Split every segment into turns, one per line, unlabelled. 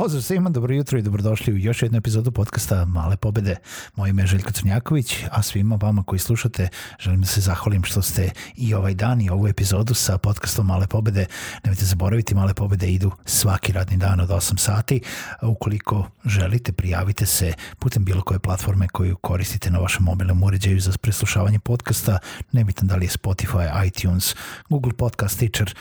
Pozdrav svima, dobro jutro i dobrodošli u još jednu epizodu podcasta Male pobede. Moje ime je Željko Crnjaković, a svima vama koji slušate želim da se zahvalim što ste i ovaj dan i ovu epizodu sa podcastom Male pobede. Nemojte zaboraviti, Male pobede idu svaki radni dan od 8 sati. Ukoliko želite, prijavite se putem bilo koje platforme koju koristite na vašem mobilnom uređaju za preslušavanje podcasta. Nebitno da li je Spotify, iTunes, Google Podcast, Stitcher,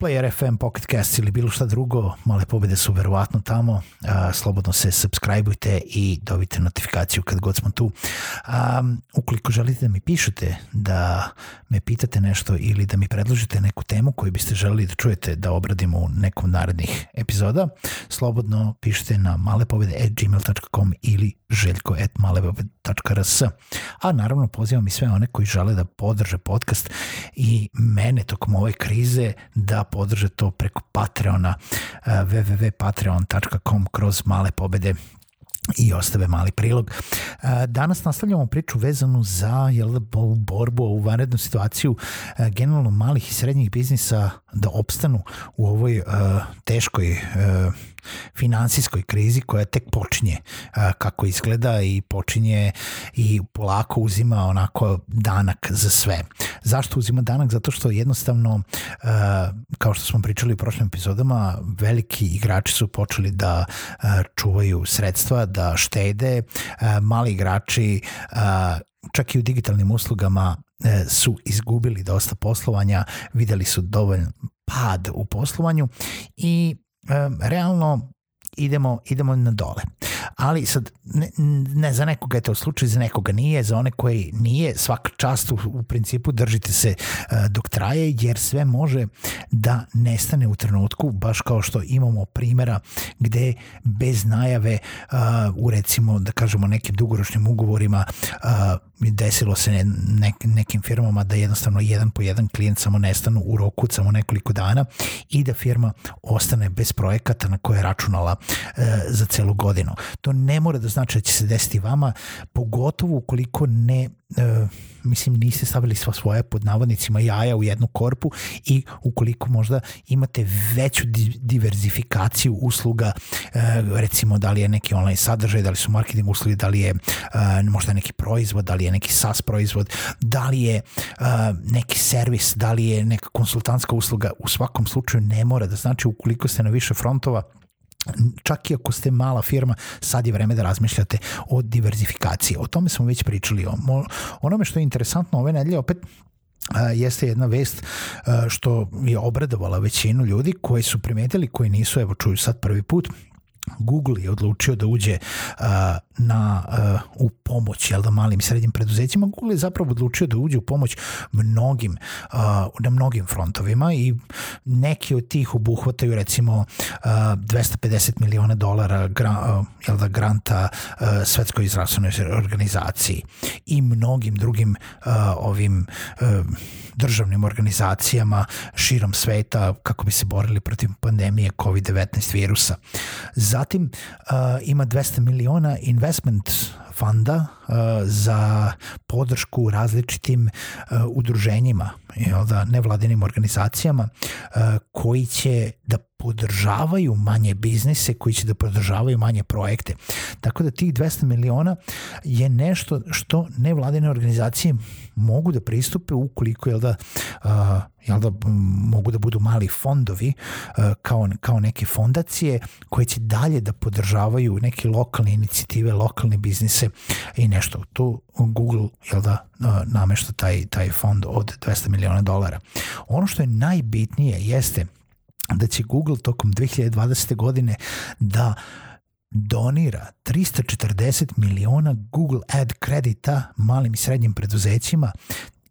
Player FM, Pocket Cast ili bilo šta drugo, male pobede su verovatno tamo. A, slobodno se subscribeujte i dobite notifikaciju kad god smo tu. A, ukoliko želite da mi pišete, da me pitate nešto ili da mi predložite neku temu koju biste želeli da čujete da obradimo u nekom narednih epizoda, slobodno pišite na malepobede.gmail.com ili željko.malebebe.rs A naravno pozivam i sve one koji žele da podrže podcast i mene tokom ove krize da podrže to preko Patreona eh, www.patreon.com kroz male pobede i ostave mali prilog. Eh, danas nastavljamo priču vezanu za jel, borbu, u vanrednu situaciju eh, generalno malih i srednjih biznisa da opstanu u ovoj uh, teškoj uh, finansijskoj krizi koja tek počinje kako izgleda i počinje i polako uzima onako danak za sve. Zašto uzima danak? Zato što jednostavno, kao što smo pričali u prošlim epizodama, veliki igrači su počeli da čuvaju sredstva, da štede, mali igrači čak i u digitalnim uslugama e, su izgubili dosta poslovanja, videli su dovoljno pad u poslovanju i realno idemo, idemo na dole. Ali sad, ne, ne za nekoga je to slučaj, za nekoga nije, za one koji nije, svaka čast u, u principu držite se uh, dok traje, jer sve može da nestane u trenutku, baš kao što imamo primera gde bez najave uh, u recimo, da kažemo, nekim dugoročnim ugovorima uh, desilo se ne, ne, nekim firmama da jednostavno jedan po jedan klijent samo nestanu u roku samo nekoliko dana i da firma ostane bez projekata na koje je računala E, za celu godinu. To ne mora da znači da će se desiti vama, pogotovo ukoliko ne e, mislim niste stavili sva svoja pod navodnicima jaja u jednu korpu i ukoliko možda imate veću diverzifikaciju usluga e, recimo da li je neki online sadržaj, da li su marketing usluge, da li je e, možda neki proizvod, da li je neki SaaS proizvod, da li je neki servis, da li je neka konsultantska usluga, u svakom slučaju ne mora da znači ukoliko ste na više frontova čak i ako ste mala firma, sad je vreme da razmišljate o diverzifikaciji. O tome smo već pričali. O onome što je interesantno ove nedelje opet jeste jedna vest što je obradovala većinu ljudi koji su primetili, koji nisu, evo čuju sad prvi put, Google je odlučio da uđe na, u pomoć jel da, malim i srednjim preduzećima. Google je zapravo odlučio da uđe u pomoć mnogim, na mnogim frontovima i Neki od tih obuhvataju recimo 250 uh, miliona dolara gra, uh, jel da, granta uh, Svetskoj zdravstvenoj organizaciji i mnogim drugim ovim državnim organizacijama širom sveta kako bi se borili protiv pandemije COVID-19 virusa. Zatim ima 200 miliona investment fanda e, za podršku različitim e, udruženjima, jel da, nevladinim organizacijama e, koji će da podržavaju manje biznise, koji će da podržavaju manje projekte. Tako da tih 200 miliona je nešto što nevladine organizacije mogu da pristupe ukoliko jel da, uh, jel da mogu da budu mali fondovi uh, kao, kao neke fondacije koje će dalje da podržavaju neke lokalne inicijative, lokalne biznise i nešto. Tu Google jel da, namešta taj, taj fond od 200 miliona dolara. Ono što je najbitnije jeste – da će Google tokom 2020. godine da donira 340 miliona Google Ad kredita malim i srednjim preduzećima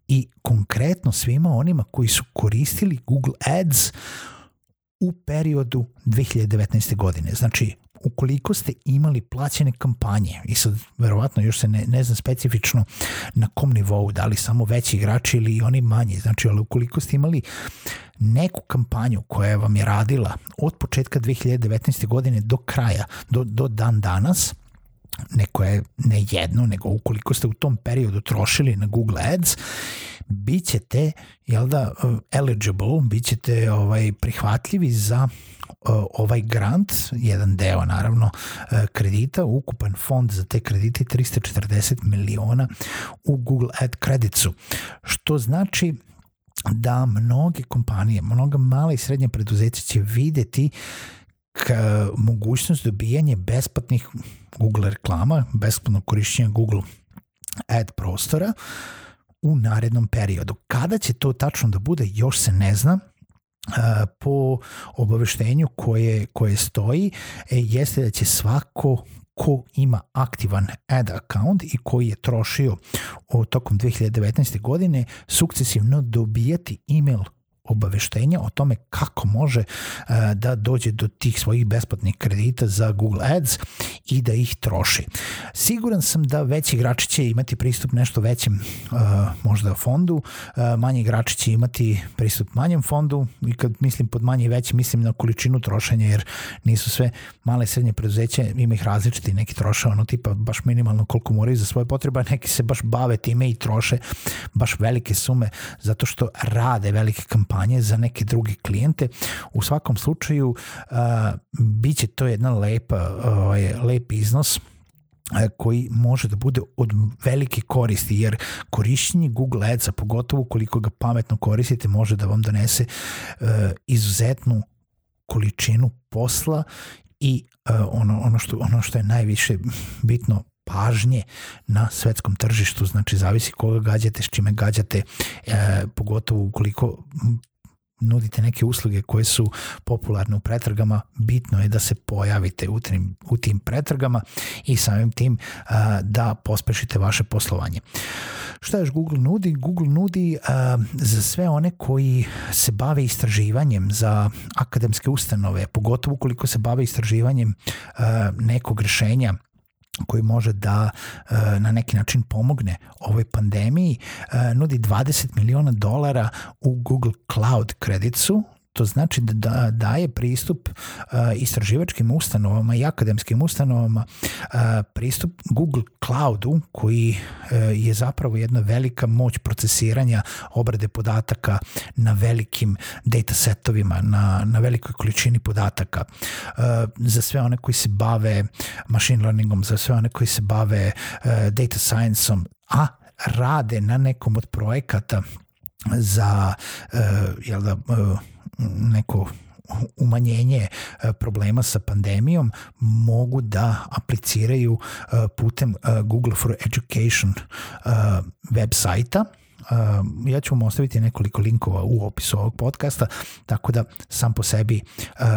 i konkretno svima onima koji su koristili Google Ads u periodu 2019. godine. Znači, ukoliko ste imali plaćene kampanje, i sad verovatno još se ne, ne zna specifično na kom nivou, da li samo veći igrači ili oni manji, znači, ali ukoliko ste imali uh, neku kampanju koja vam je radila od početka 2019. godine do kraja, do, do dan danas, neko je ne jedno, nego ukoliko ste u tom periodu trošili na Google Ads, bit ćete jel da, eligible, bit ćete ovaj, prihvatljivi za ovaj grant, jedan deo naravno e, kredita, ukupan fond za te kredite 340 miliona u Google Ad Creditsu, što znači da mnoge kompanije, mnoga mala i srednja preduzeća će videti k, mogućnost dobijanja besplatnih Google reklama, besplatnog korišćenja Google ad prostora u narednom periodu. Kada će to tačno da bude, još se ne zna, e, po obaveštenju koje, koje stoji e, jeste da će svako ko ima aktivan ad account i koji je trošio o, tokom 2019. godine sukcesivno dobijati email obaveštenja o tome kako može e, da dođe do tih svojih besplatnih kredita za Google Ads i da ih troši. Siguran sam da veći igrači će imati pristup nešto većem e, možda fondu, e, manji igrači će imati pristup manjem fondu i kad mislim pod manje i veći mislim na količinu trošenja jer nisu sve male i srednje preduzeće, ima ih različiti, neki troše ono tipa baš minimalno koliko moraju za svoje potrebe, neki se baš bave time i troše baš velike sume zato što rade velike kampanje kampanje za neke druge klijente. U svakom slučaju bit će to jedna lepa, ovaj, lep iznos koji može da bude od velike koristi, jer korišćenje Google Adsa, pogotovo koliko ga pametno koristite, može da vam donese izuzetnu količinu posla i ono, ono, što, ono što je najviše bitno pažnje na svetskom tržištu, znači zavisi koga gađate, s čime gađate, e, pogotovo ukoliko nudite neke usluge koje su popularne u pretragama, bitno je da se pojavite u tim, u tim pretragama i samim tim a, e, da pospešite vaše poslovanje. Šta još Google nudi? Google nudi a, e, za sve one koji se bave istraživanjem za akademske ustanove, pogotovo ukoliko se bave istraživanjem a, e, nekog rešenja koji može da e, na neki način pomogne ovoj pandemiji, e, nudi 20 miliona dolara u Google Cloud kredicu To znači da, da daje pristup istraživačkim ustanovama i akademskim ustanovama pristup Google Cloudu koji e, je zapravo jedna velika moć procesiranja obrade podataka na velikim datasetovima, na, na velikoj količini podataka. E, za sve one koji se bave machine learningom, za sve one koji se bave e, data scienceom, a rade na nekom od projekata za uh, jel da, neko umanjenje e, problema sa pandemijom mogu da apliciraju e, putem e, Google for Education web sajta ja ću vam ostaviti nekoliko linkova u opisu ovog podcasta, tako da sam po sebi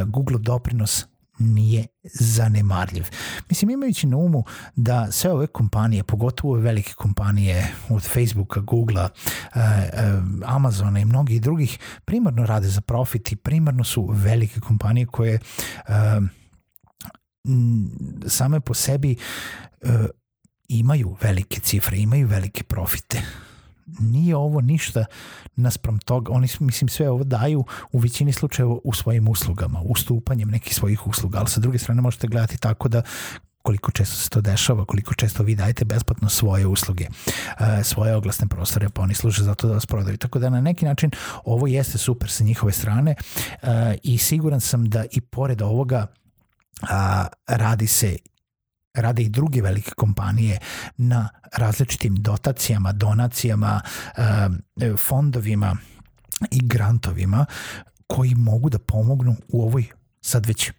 Google doprinos nije zanemarljiv. Mislim, imajući na umu da sve ove kompanije, pogotovo velike kompanije od Facebooka, Googlea, e, e, Amazona i mnogih drugih, primarno rade za profit i primarno su velike kompanije koje e, same po sebi imaju velike cifre, imaju velike profite nije ovo ništa naspram toga. Oni, mislim, sve ovo daju u većini slučajeva u svojim uslugama, ustupanjem nekih svojih usluga, ali sa druge strane možete gledati tako da koliko često se to dešava, koliko često vi dajete besplatno svoje usluge, e, svoje oglasne prostore, pa oni služe za to da vas prodaju. Tako da na neki način ovo jeste super sa njihove strane e, i siguran sam da i pored ovoga radi se rade i druge velike kompanije na različitim dotacijama, donacijama, eh, fondovima i grantovima koji mogu da pomognu u ovoj sad već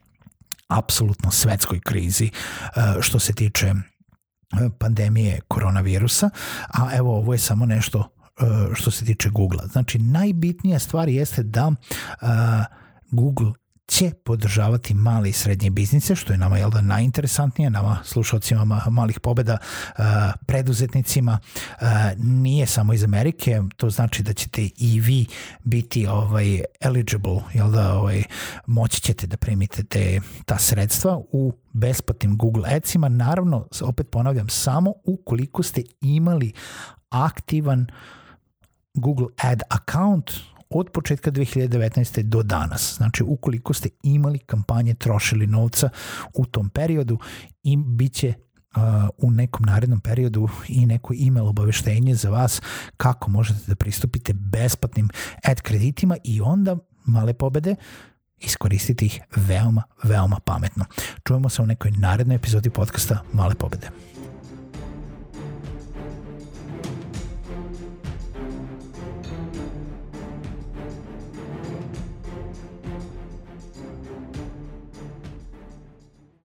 apsolutno svetskoj krizi eh, što se tiče eh, pandemije koronavirusa, a evo ovo je samo nešto što se tiče Google-a. Znači, najbitnija stvar jeste da Google će podržavati male i srednje biznise, što je nama jel da, najinteresantnije, nama slušalcima malih pobeda, e, preduzetnicima, e, nije samo iz Amerike, to znači da ćete i vi biti ovaj eligible, jel da, ovaj, moći ćete da primite te, ta sredstva u besplatnim Google Adsima, naravno, opet ponavljam, samo ukoliko ste imali aktivan Google Ad account, od početka 2019. do danas. Znači, ukoliko ste imali kampanje, trošili novca u tom periodu, im bit će u nekom narednom periodu i neko email obaveštenje za vas kako možete da pristupite besplatnim ad kreditima i onda male pobede iskoristiti ih veoma, veoma pametno. Čujemo se u nekoj narednoj epizodi podcasta Male pobede.